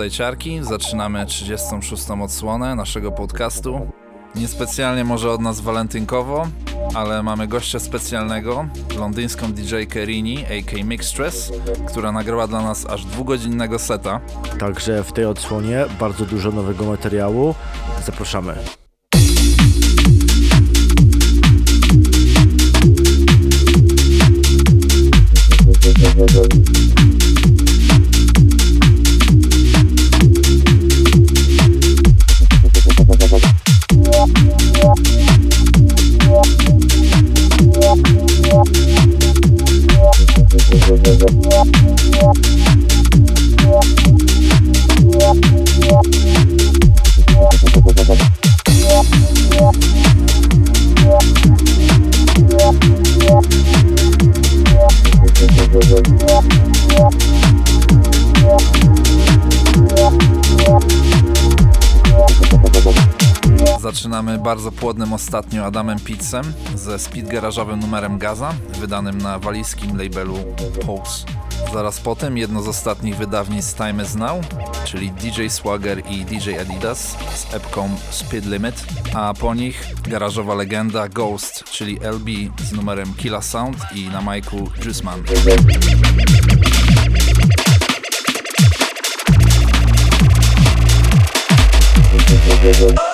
tutaj Ciarki. Zaczynamy 36. odsłonę naszego podcastu. Niespecjalnie może od nas walentynkowo, ale mamy gościa specjalnego, londyńską DJ Kerini, a.k. Mixtress, która nagrała dla nas aż dwugodzinnego seta. Także w tej odsłonie bardzo dużo nowego materiału. Zapraszamy. bardzo płodnym ostatnio Adamem Pizzem ze speed garażowym numerem Gaza, wydanym na walijskim labelu Pulse. Zaraz potem jedno z ostatnich wydawnictw Time Is Now, czyli DJ Swagger i DJ Adidas z epką Speed Limit, a po nich garażowa legenda Ghost, czyli LB z numerem Killa Sound i na majku Juiceman. Oh!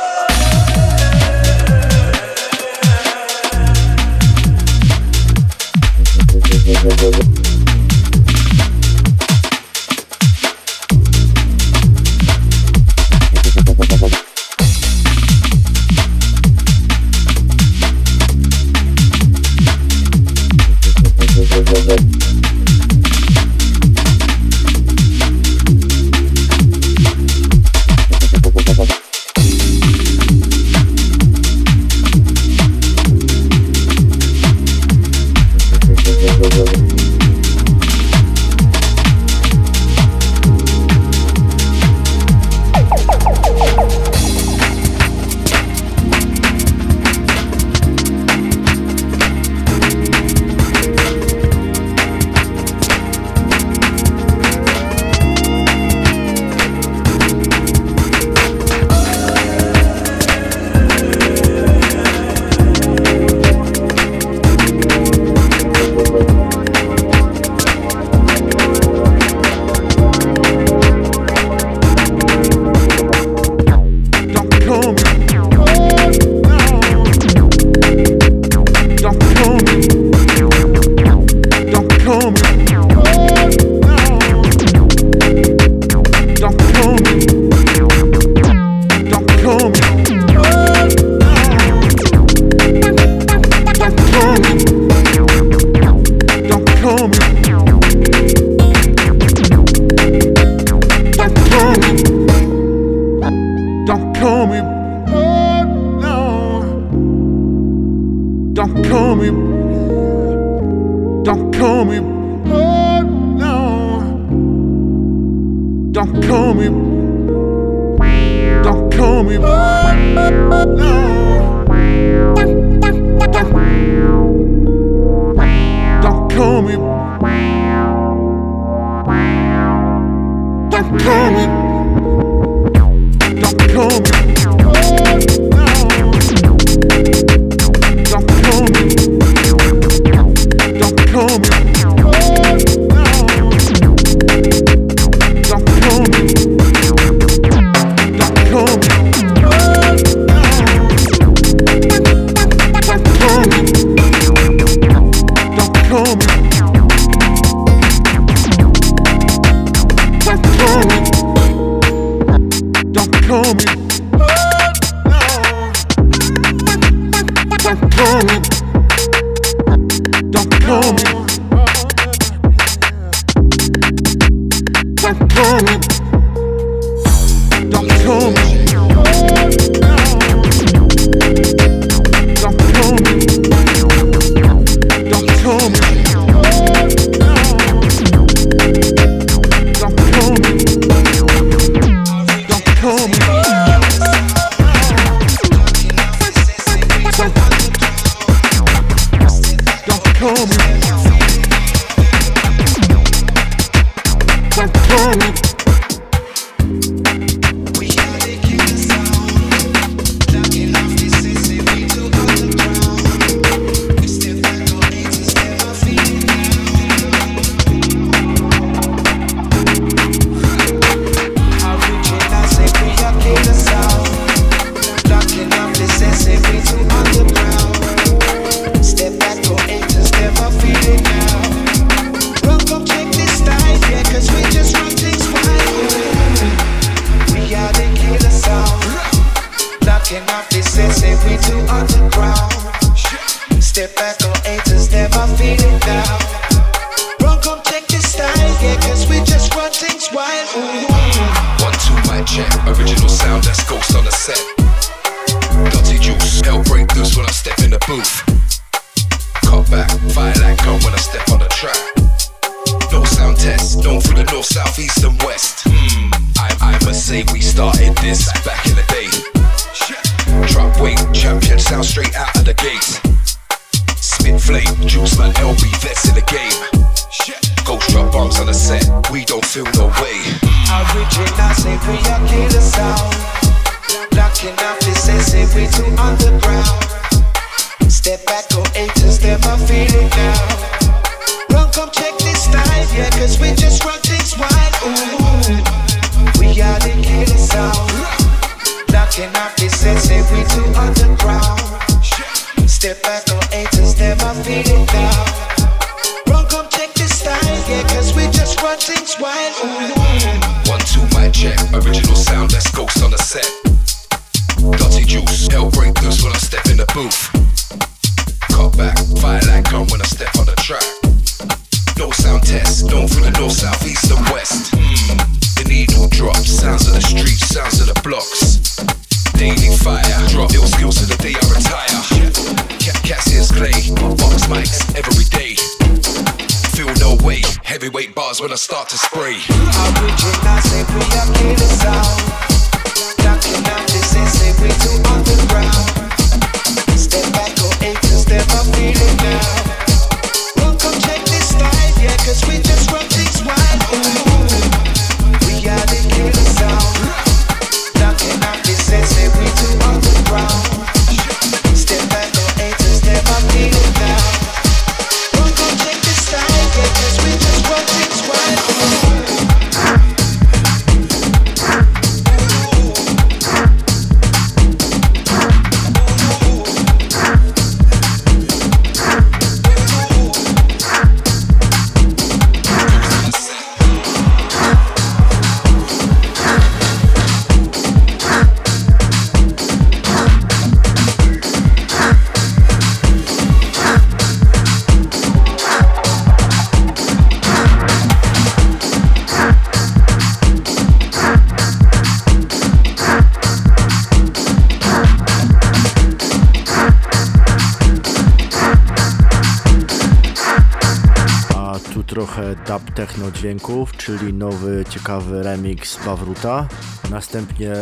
Dźwięków, czyli nowy ciekawy remix Bawruta, następnie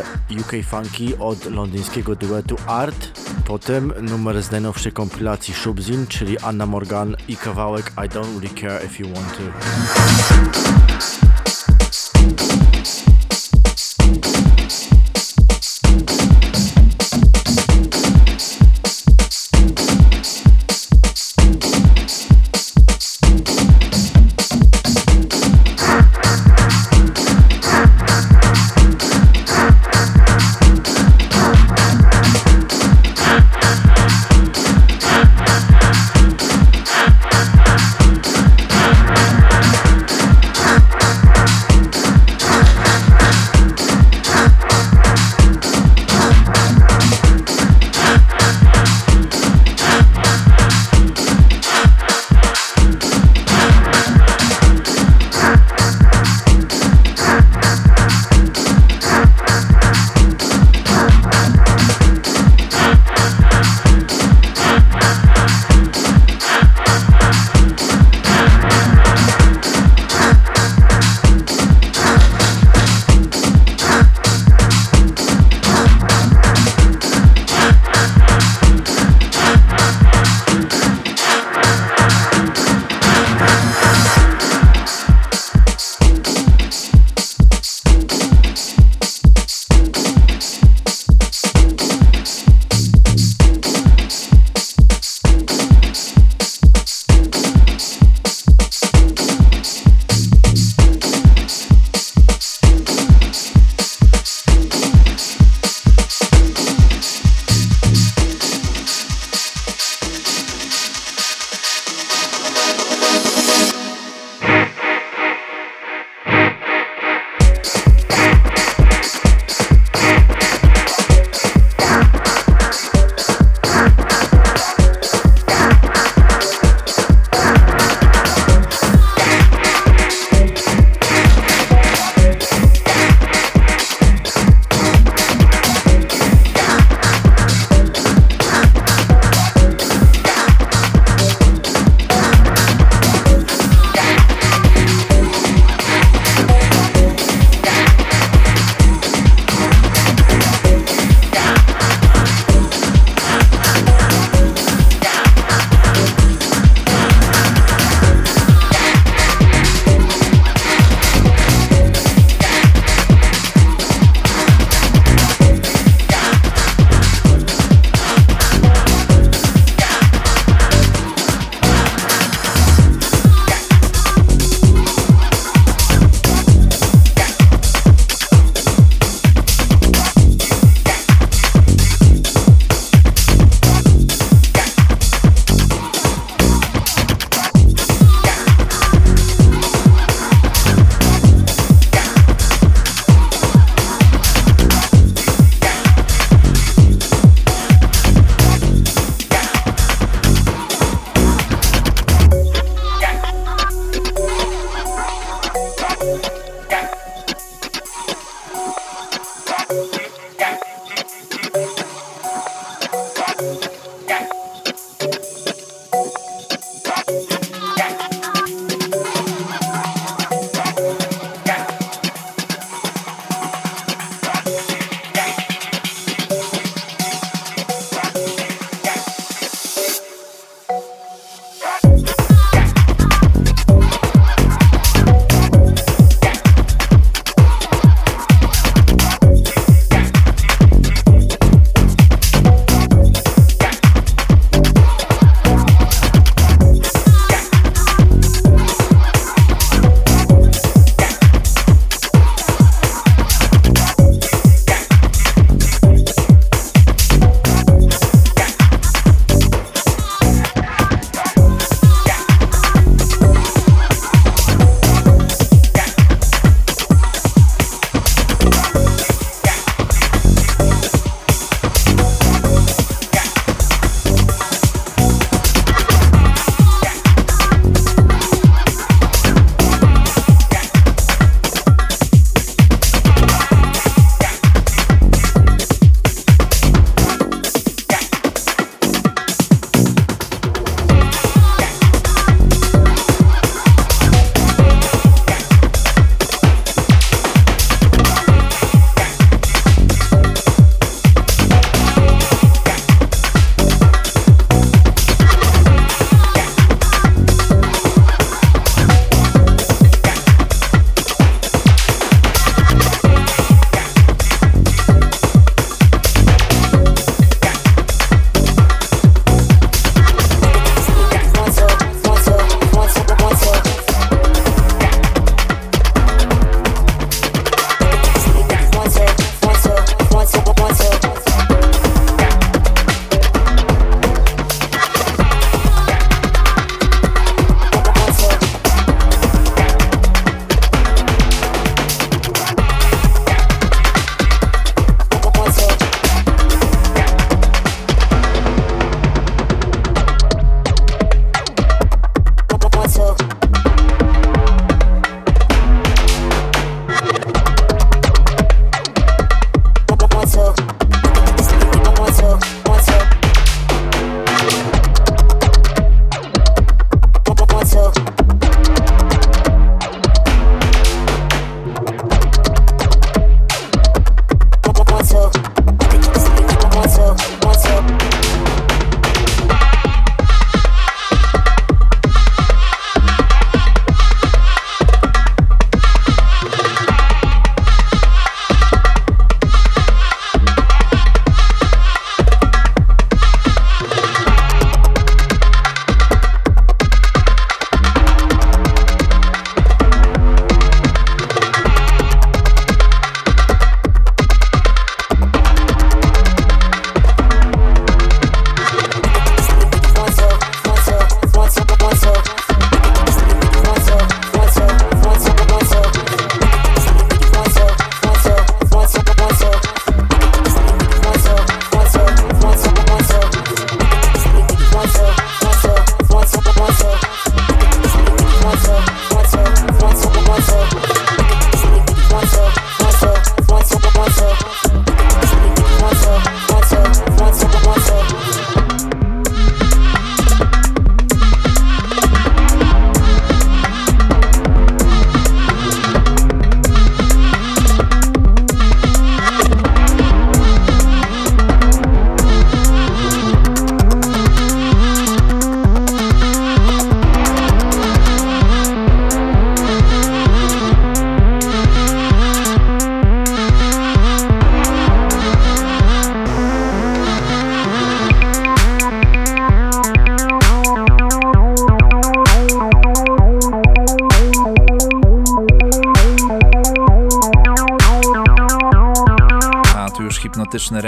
UK Funky od londyńskiego duetu Art, potem numer z najnowszej kompilacji Shubzin, czyli Anna Morgan i kawałek I Don't Really Care If You Want To.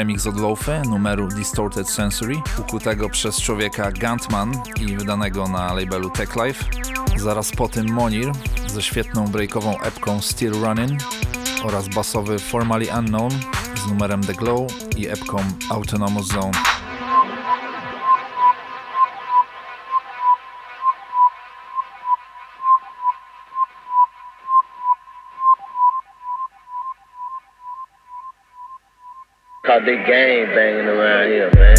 Remix od Loafy numeru Distorted Sensory, ukutego przez człowieka Gantman i wydanego na labelu Tech Life. Zaraz po tym Monir ze świetną breakową epką Still Running oraz basowy Formally Unknown z numerem The Glow i epką Autonomous Zone. Big game banging around here, man.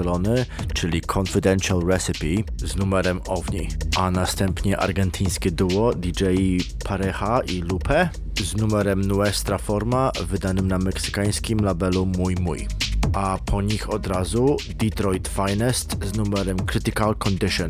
scalony, czyli Confidential Recipe z numerem OVNI, a następnie argentyńskie duo DJ Pareja i Lupe z numerem Nuestra Forma wydanym na meksykańskim labelu Muy Muy. A po nich od razu Detroit Finest z numerem Critical Condition.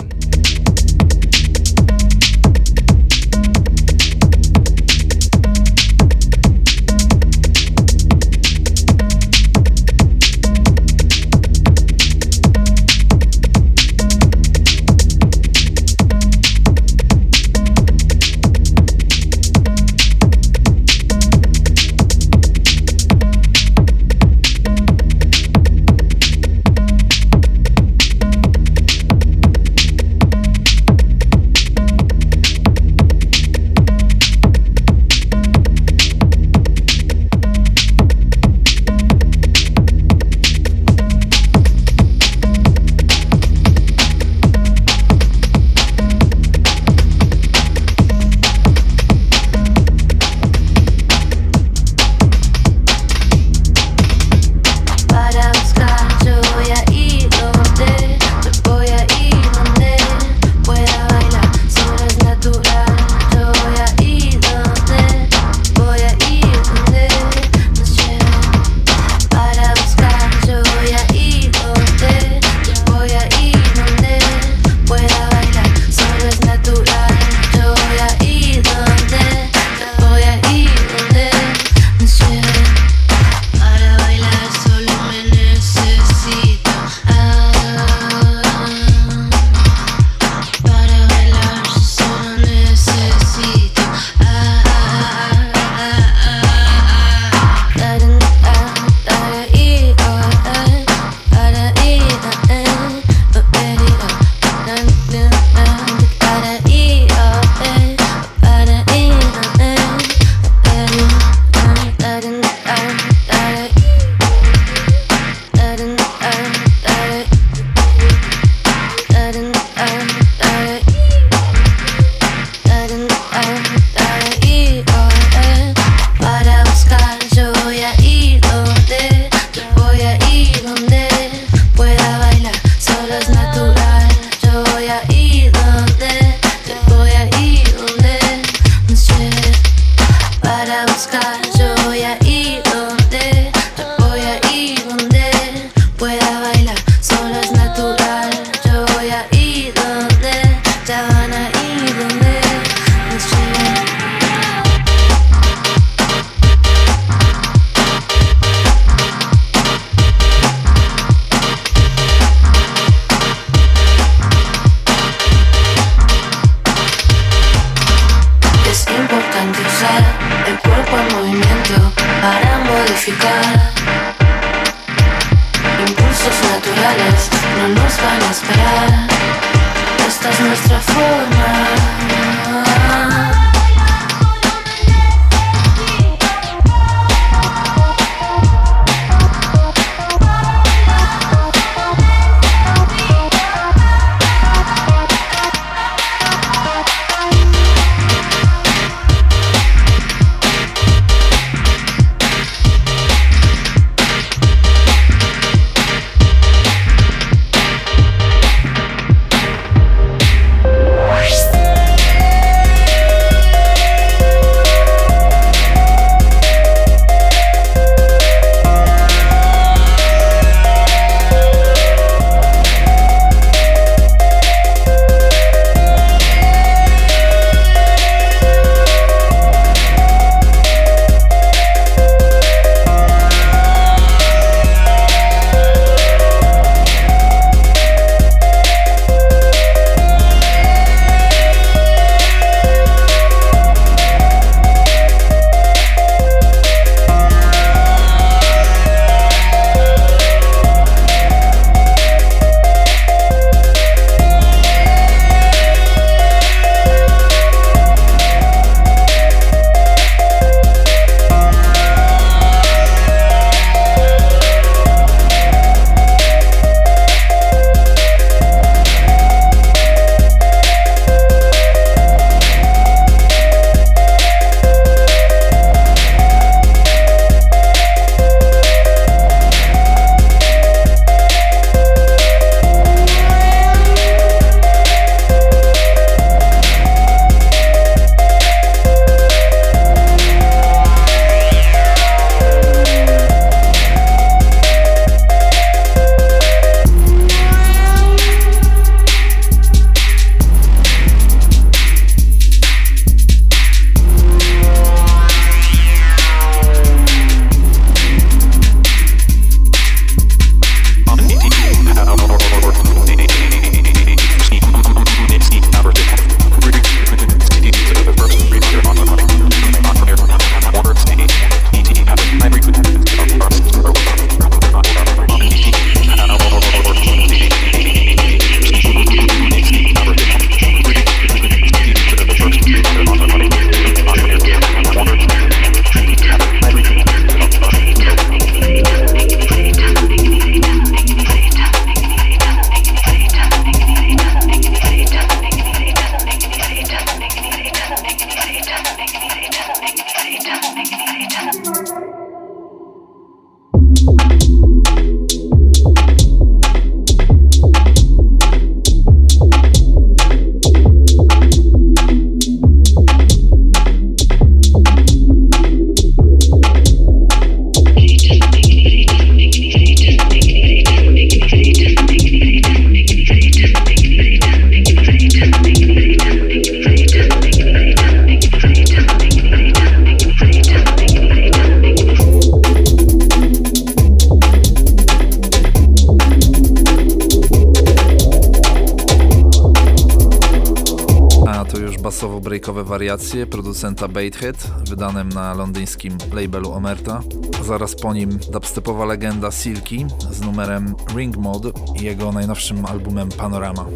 Producenta Baithead, wydanym na londyńskim labelu Omerta. Zaraz po nim dubstepowa legenda Silky z numerem Ring Mode i jego najnowszym albumem Panorama.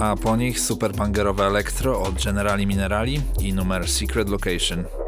A po nich super punkerowe elektro od Generali Minerali i numer Secret Location.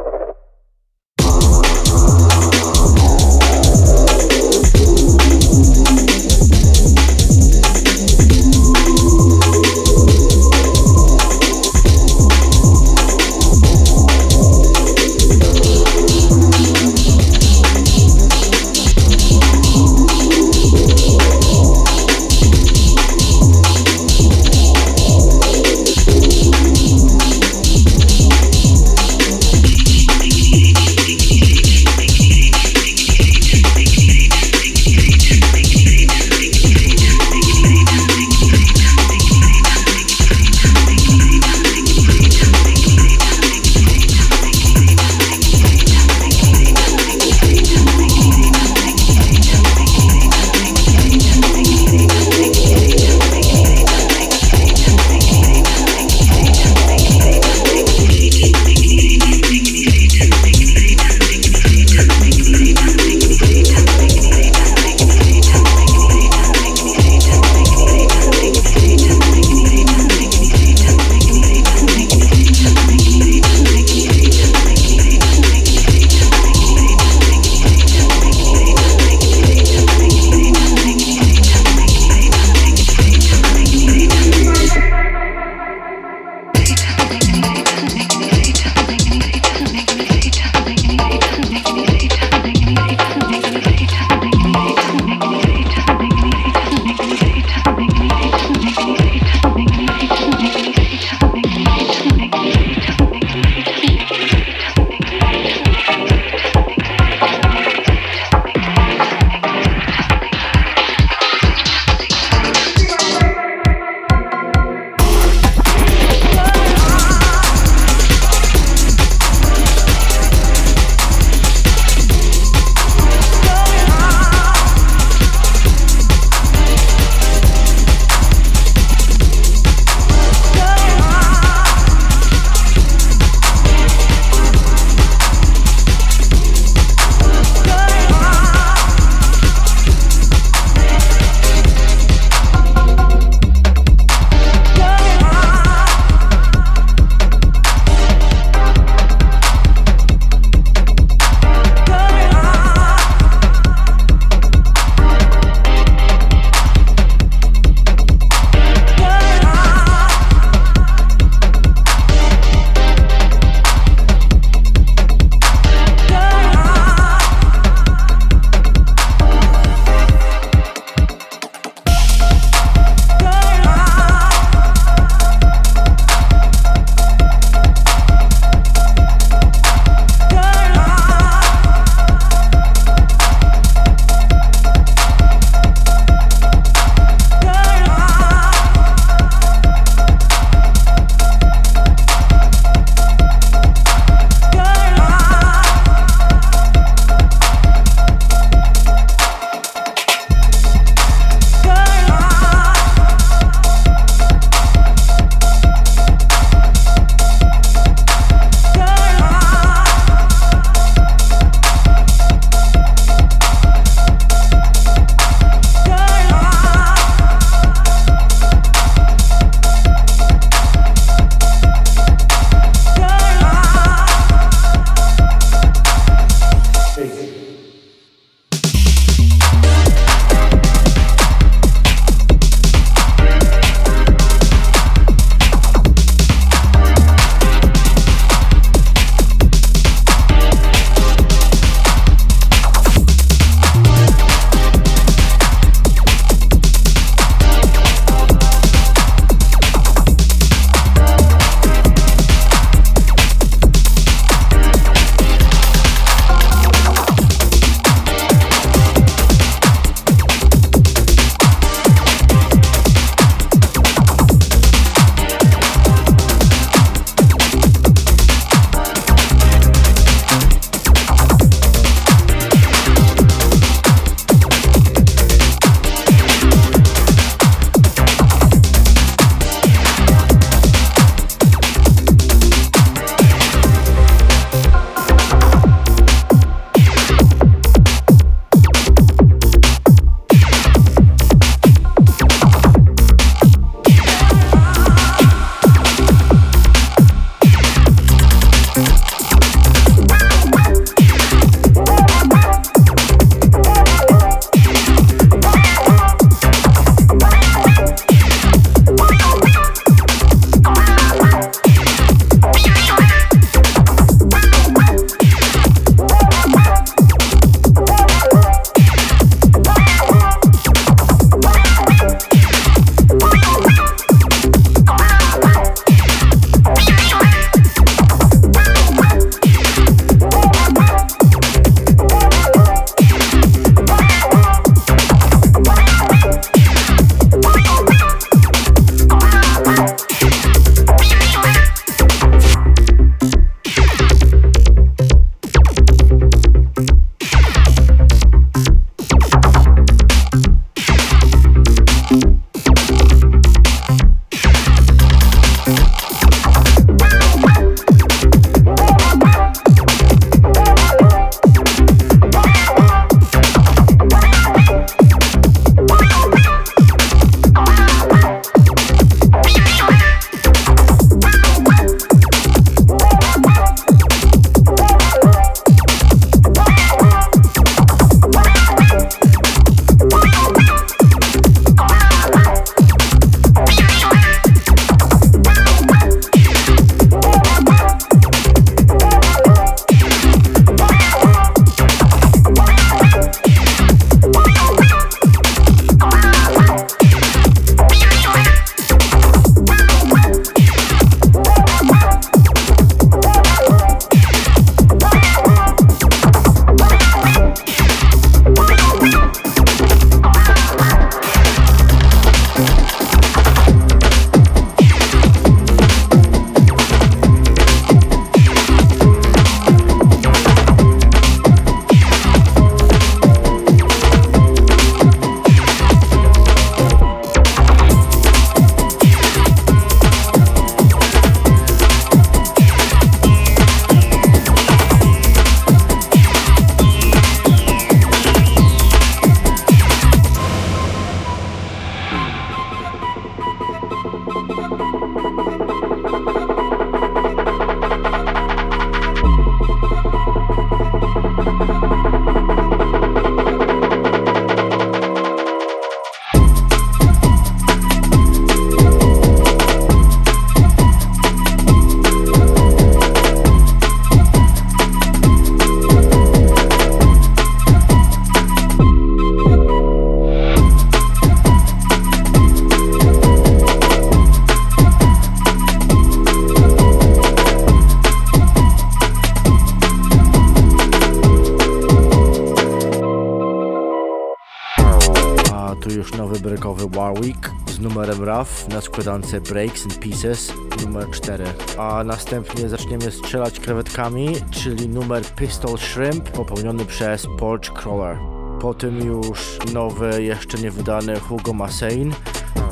Składance Breaks and Pieces numer 4. A następnie zaczniemy strzelać krewetkami, czyli numer Pistol Shrimp popełniony przez Porch Crawler. Potem już nowy, jeszcze nie wydany Hugo Massein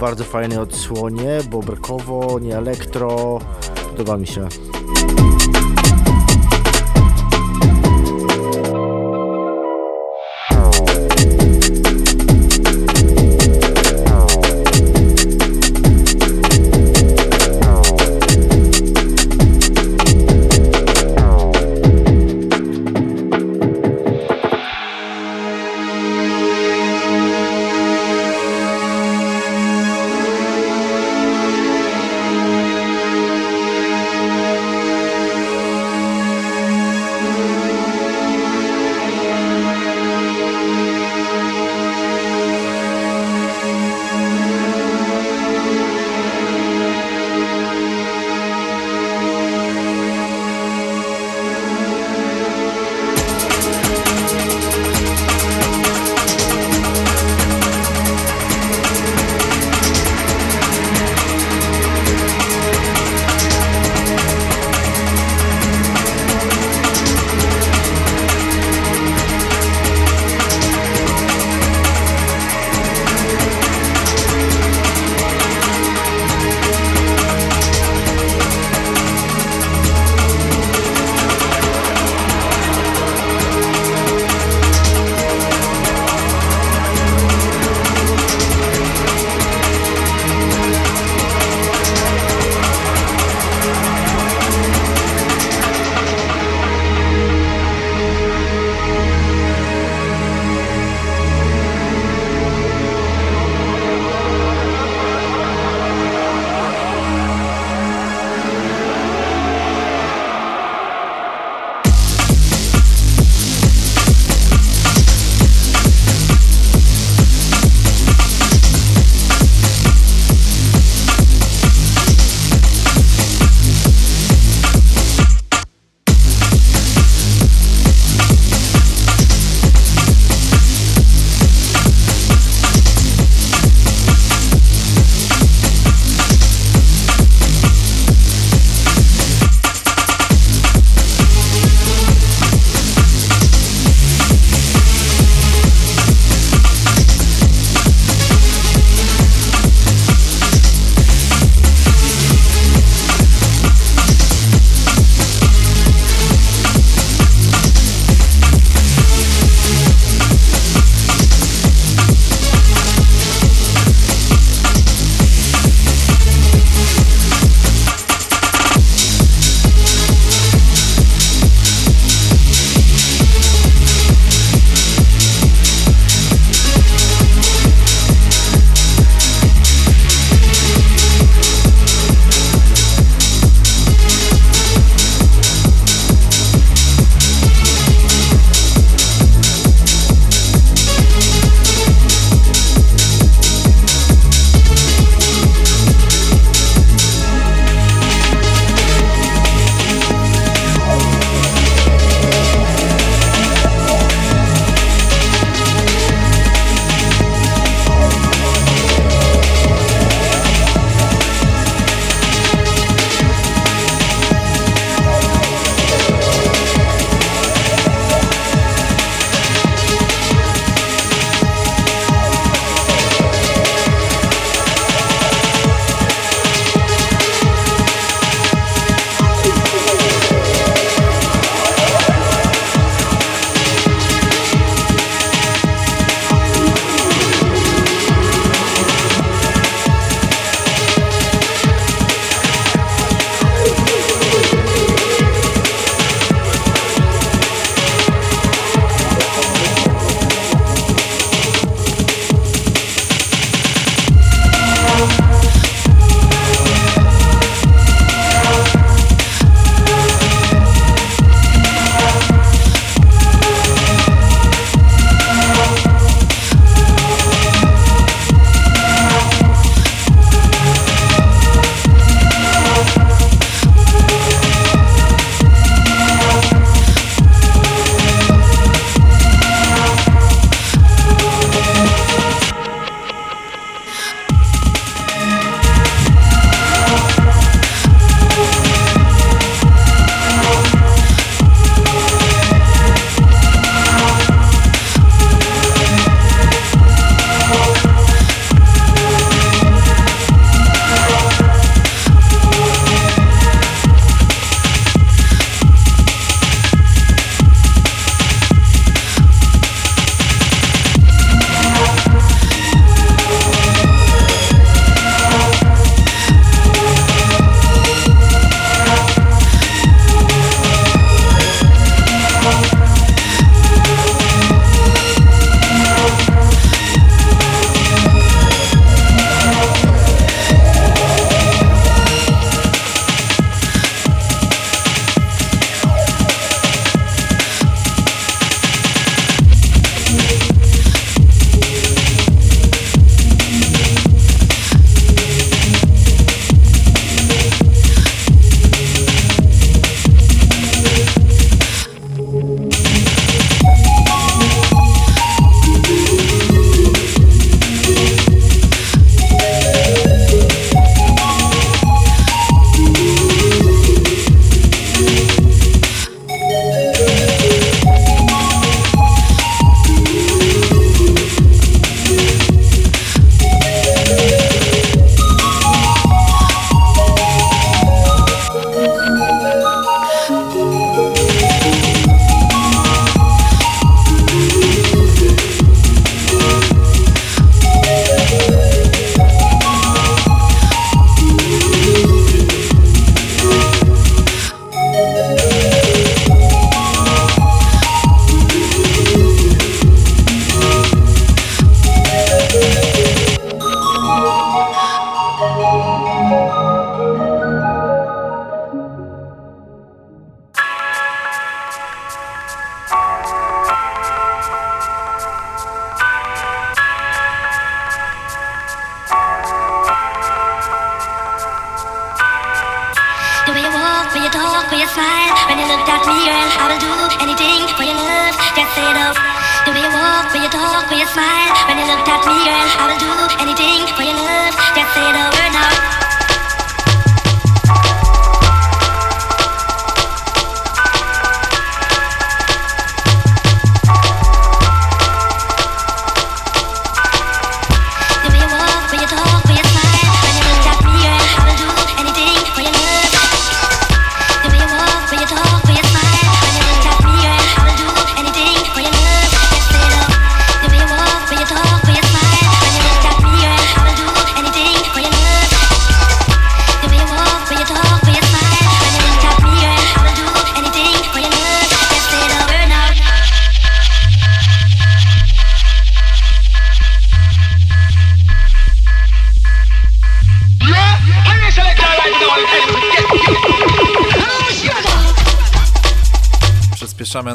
bardzo fajnej odsłonie, bo brakowo, nie elektro. Podoba mi się.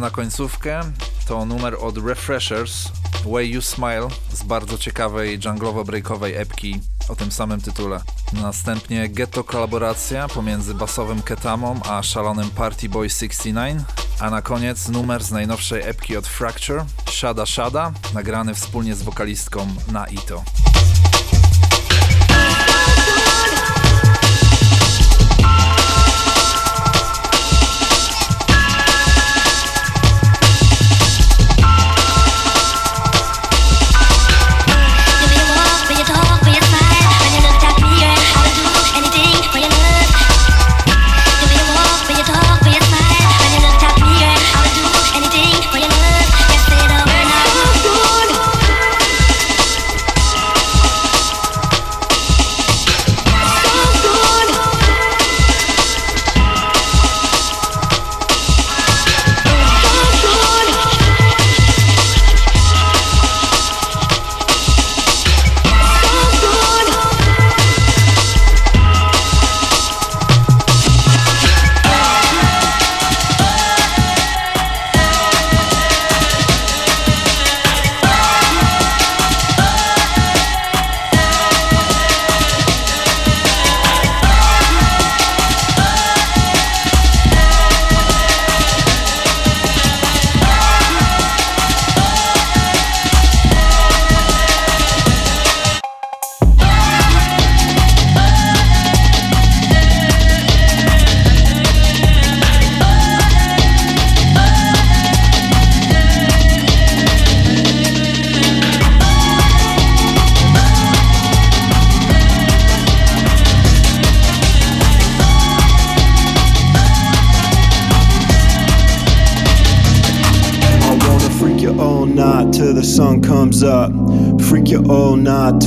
Na końcówkę. To numer od Refreshers, Way You Smile, z bardzo ciekawej junglowo-breakowej epki o tym samym tytule. Następnie ghetto kolaboracja pomiędzy basowym Ketamą a szalonym Party Boy 69, a na koniec numer z najnowszej epki od Fracture, Shada Shada, nagrany wspólnie z wokalistką Naito. The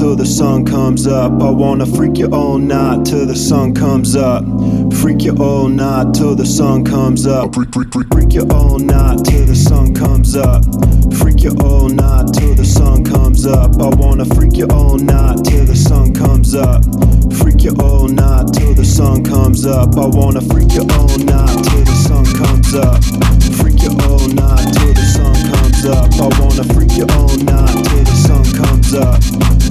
till the sun comes up. I wanna freak you all night till the sun comes up. Freak you all night till the sun comes up. Freak, freak, freak, freak you all night till the sun comes up. Freak you all night till the sun comes up. I wanna freak you all night till the sun comes up. Freak you all night till the sun comes up. I wanna freak you all night till the sun comes up. Freak you all night till the sun comes up. I wanna freak you all night till the sun comes up.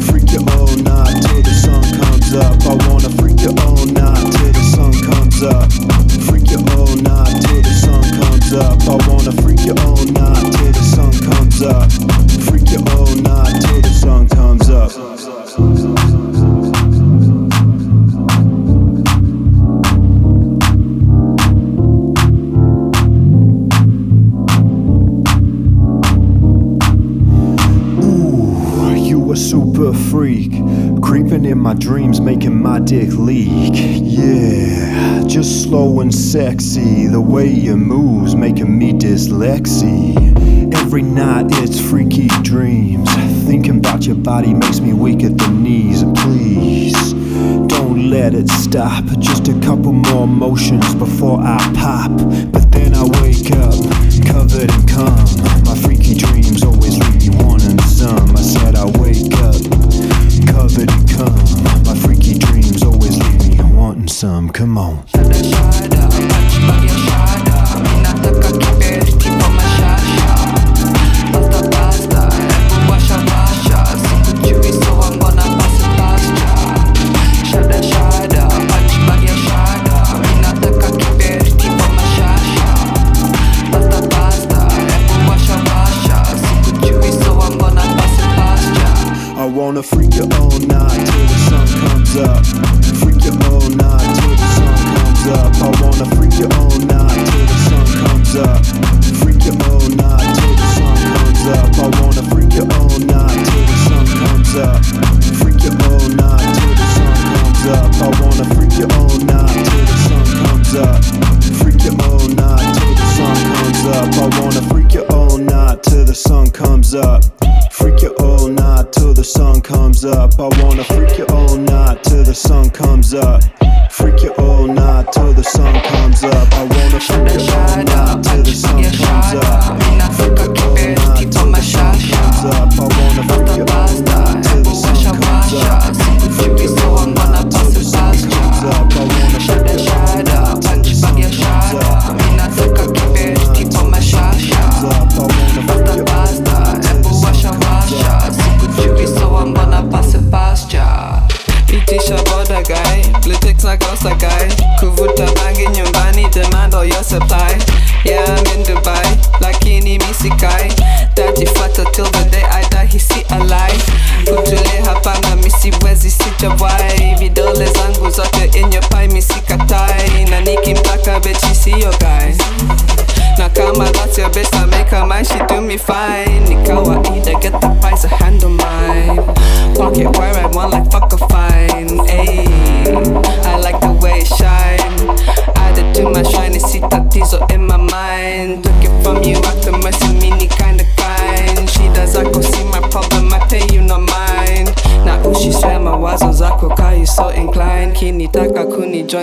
Freak you all night till the sun comes up. I wanna freak you all night till the sun comes up. Freak you all night till the sun comes up. I wanna freak you all night till the sun comes up. Freak you all night till the sun comes up. My dreams, making my dick leak. Yeah, just slow and sexy. The way you moves, making me dyslexy. Every night it's freaky dreams. Thinking about your body makes me weak at the knees. Please, don't let it stop. Just a couple more motions before I pop. But then I wake up, covered in cum. My freaky dreams always leave me wanting some.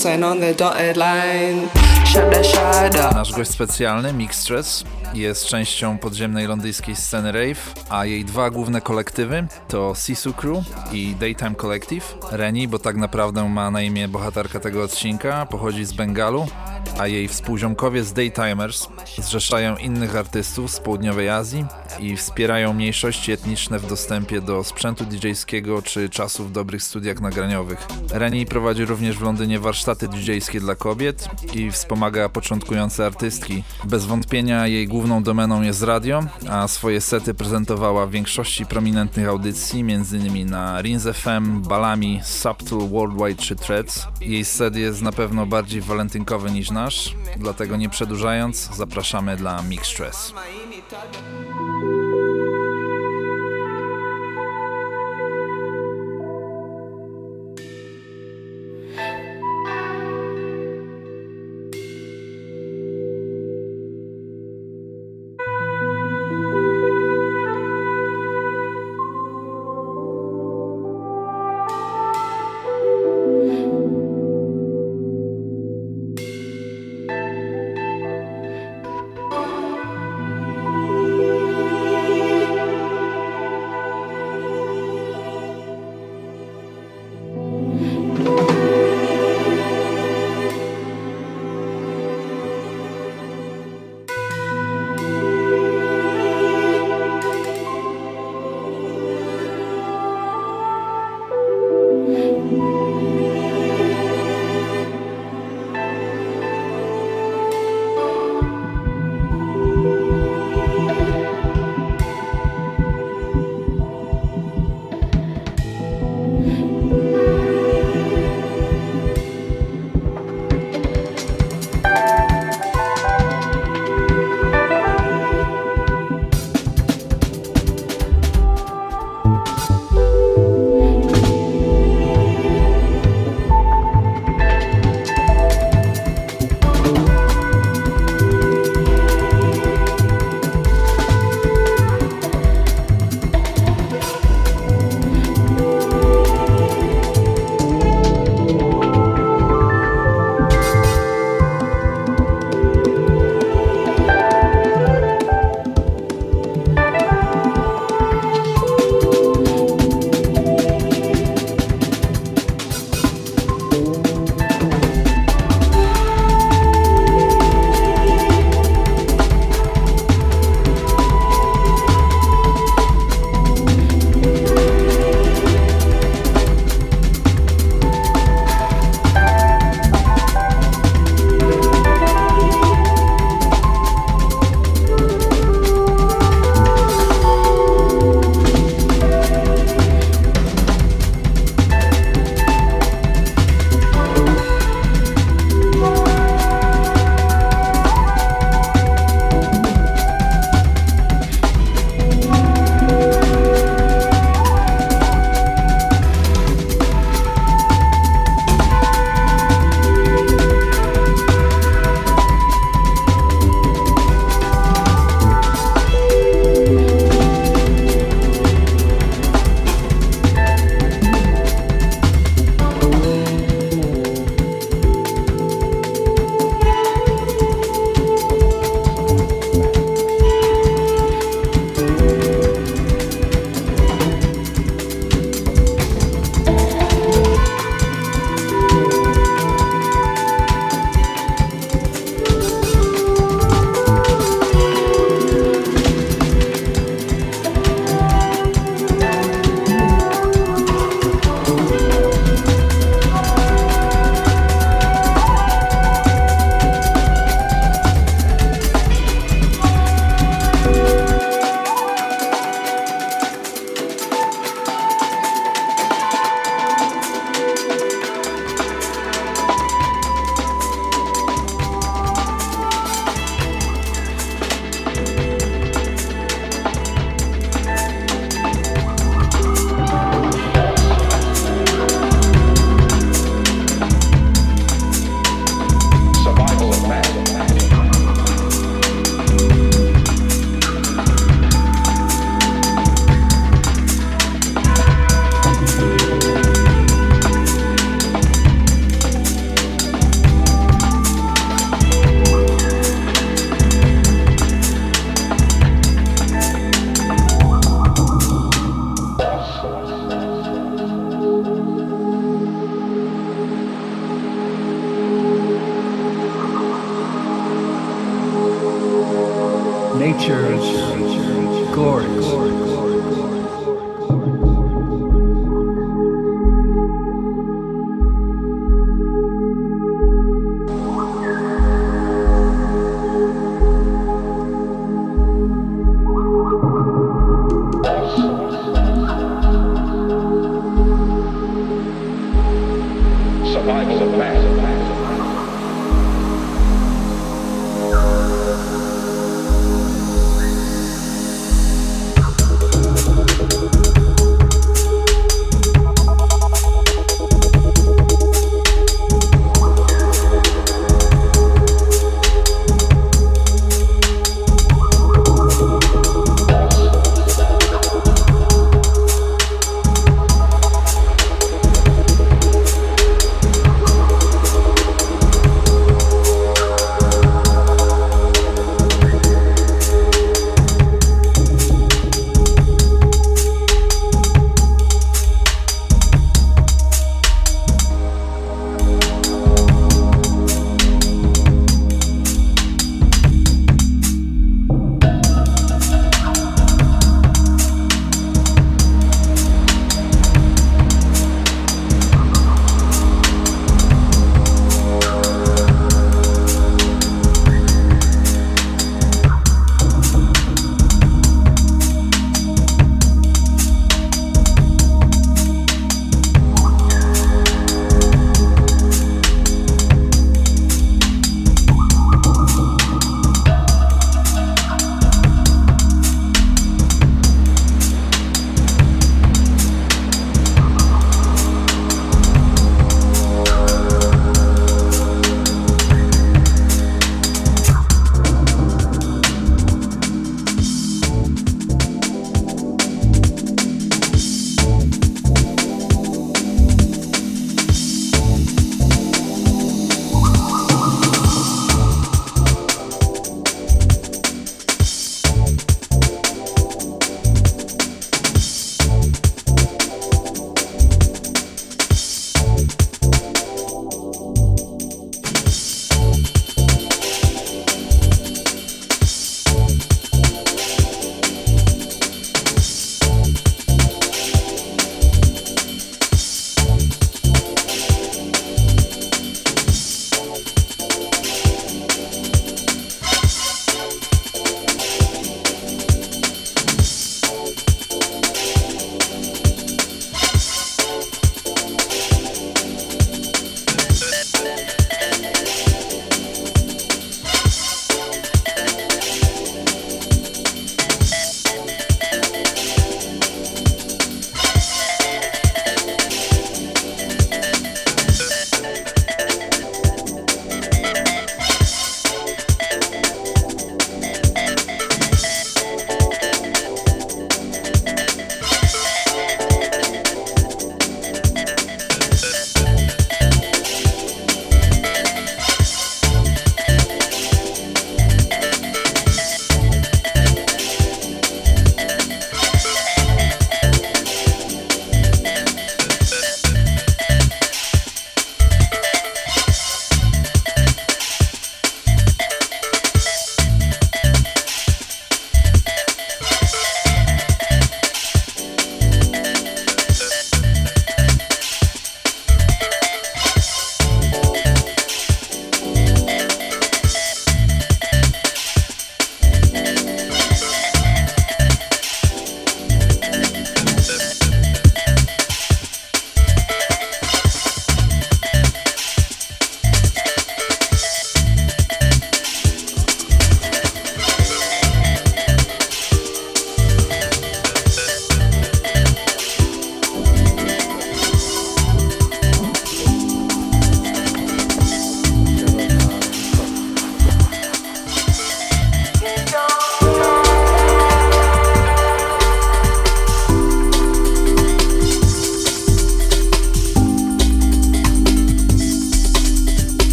Sign on the dotted line Nasz gość specjalny, Mixtress, jest częścią podziemnej londyńskiej sceny rave, a jej dwa główne kolektywy to Sisu Crew i Daytime Collective. Reni, bo tak naprawdę ma na imię bohaterka tego odcinka, pochodzi z Bengalu, a jej współziomkowie z Daytimers zrzeszają innych artystów z południowej Azji i wspierają mniejszości etniczne w dostępie do sprzętu DJ-skiego czy czasu w dobrych studiach nagraniowych. Reni prowadzi również w Londynie warsztaty DJ-skie dla kobiet i wspomaga początkujące artystki. Bez wątpienia jej główną domeną jest radio, a swoje sety prezentowała w większości prominentnych audycji, m.in. na Rins FM, Balami, Subtle, Worldwide czy Threads. Jej set jest na pewno bardziej walentynkowy niż nasz, dlatego nie przedłużając, zapraszamy dla Mixtress.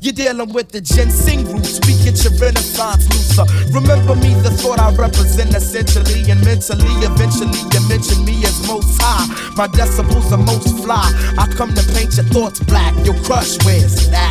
You're dealing with the ginseng roots. We get your renaissance looser. Remember me, the thought I represent essentially and mentally. Eventually, you mention me as most high. My decibels are most fly. I come to paint your thoughts black. Your crush, where's that?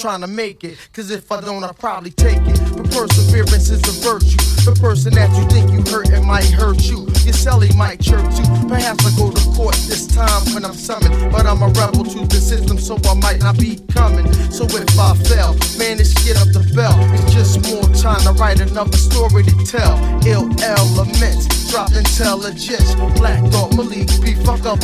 Trying to make it. Cause if I don't, I'll probably take it. But perseverance is a virtue. The person that you think you hurt, it might hurt you. Your celly might chirp too. Perhaps I go to court this time when I'm summoned. But I'm a rebel to the system, so I might not be coming. So if I fail, man, it's get up the bell. It's just more time to write another story to tell. Ill elements, drop intelligence. Black dog Malik B, fuck the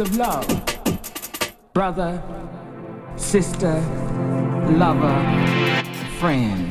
of love. Brother, sister, lover, friend.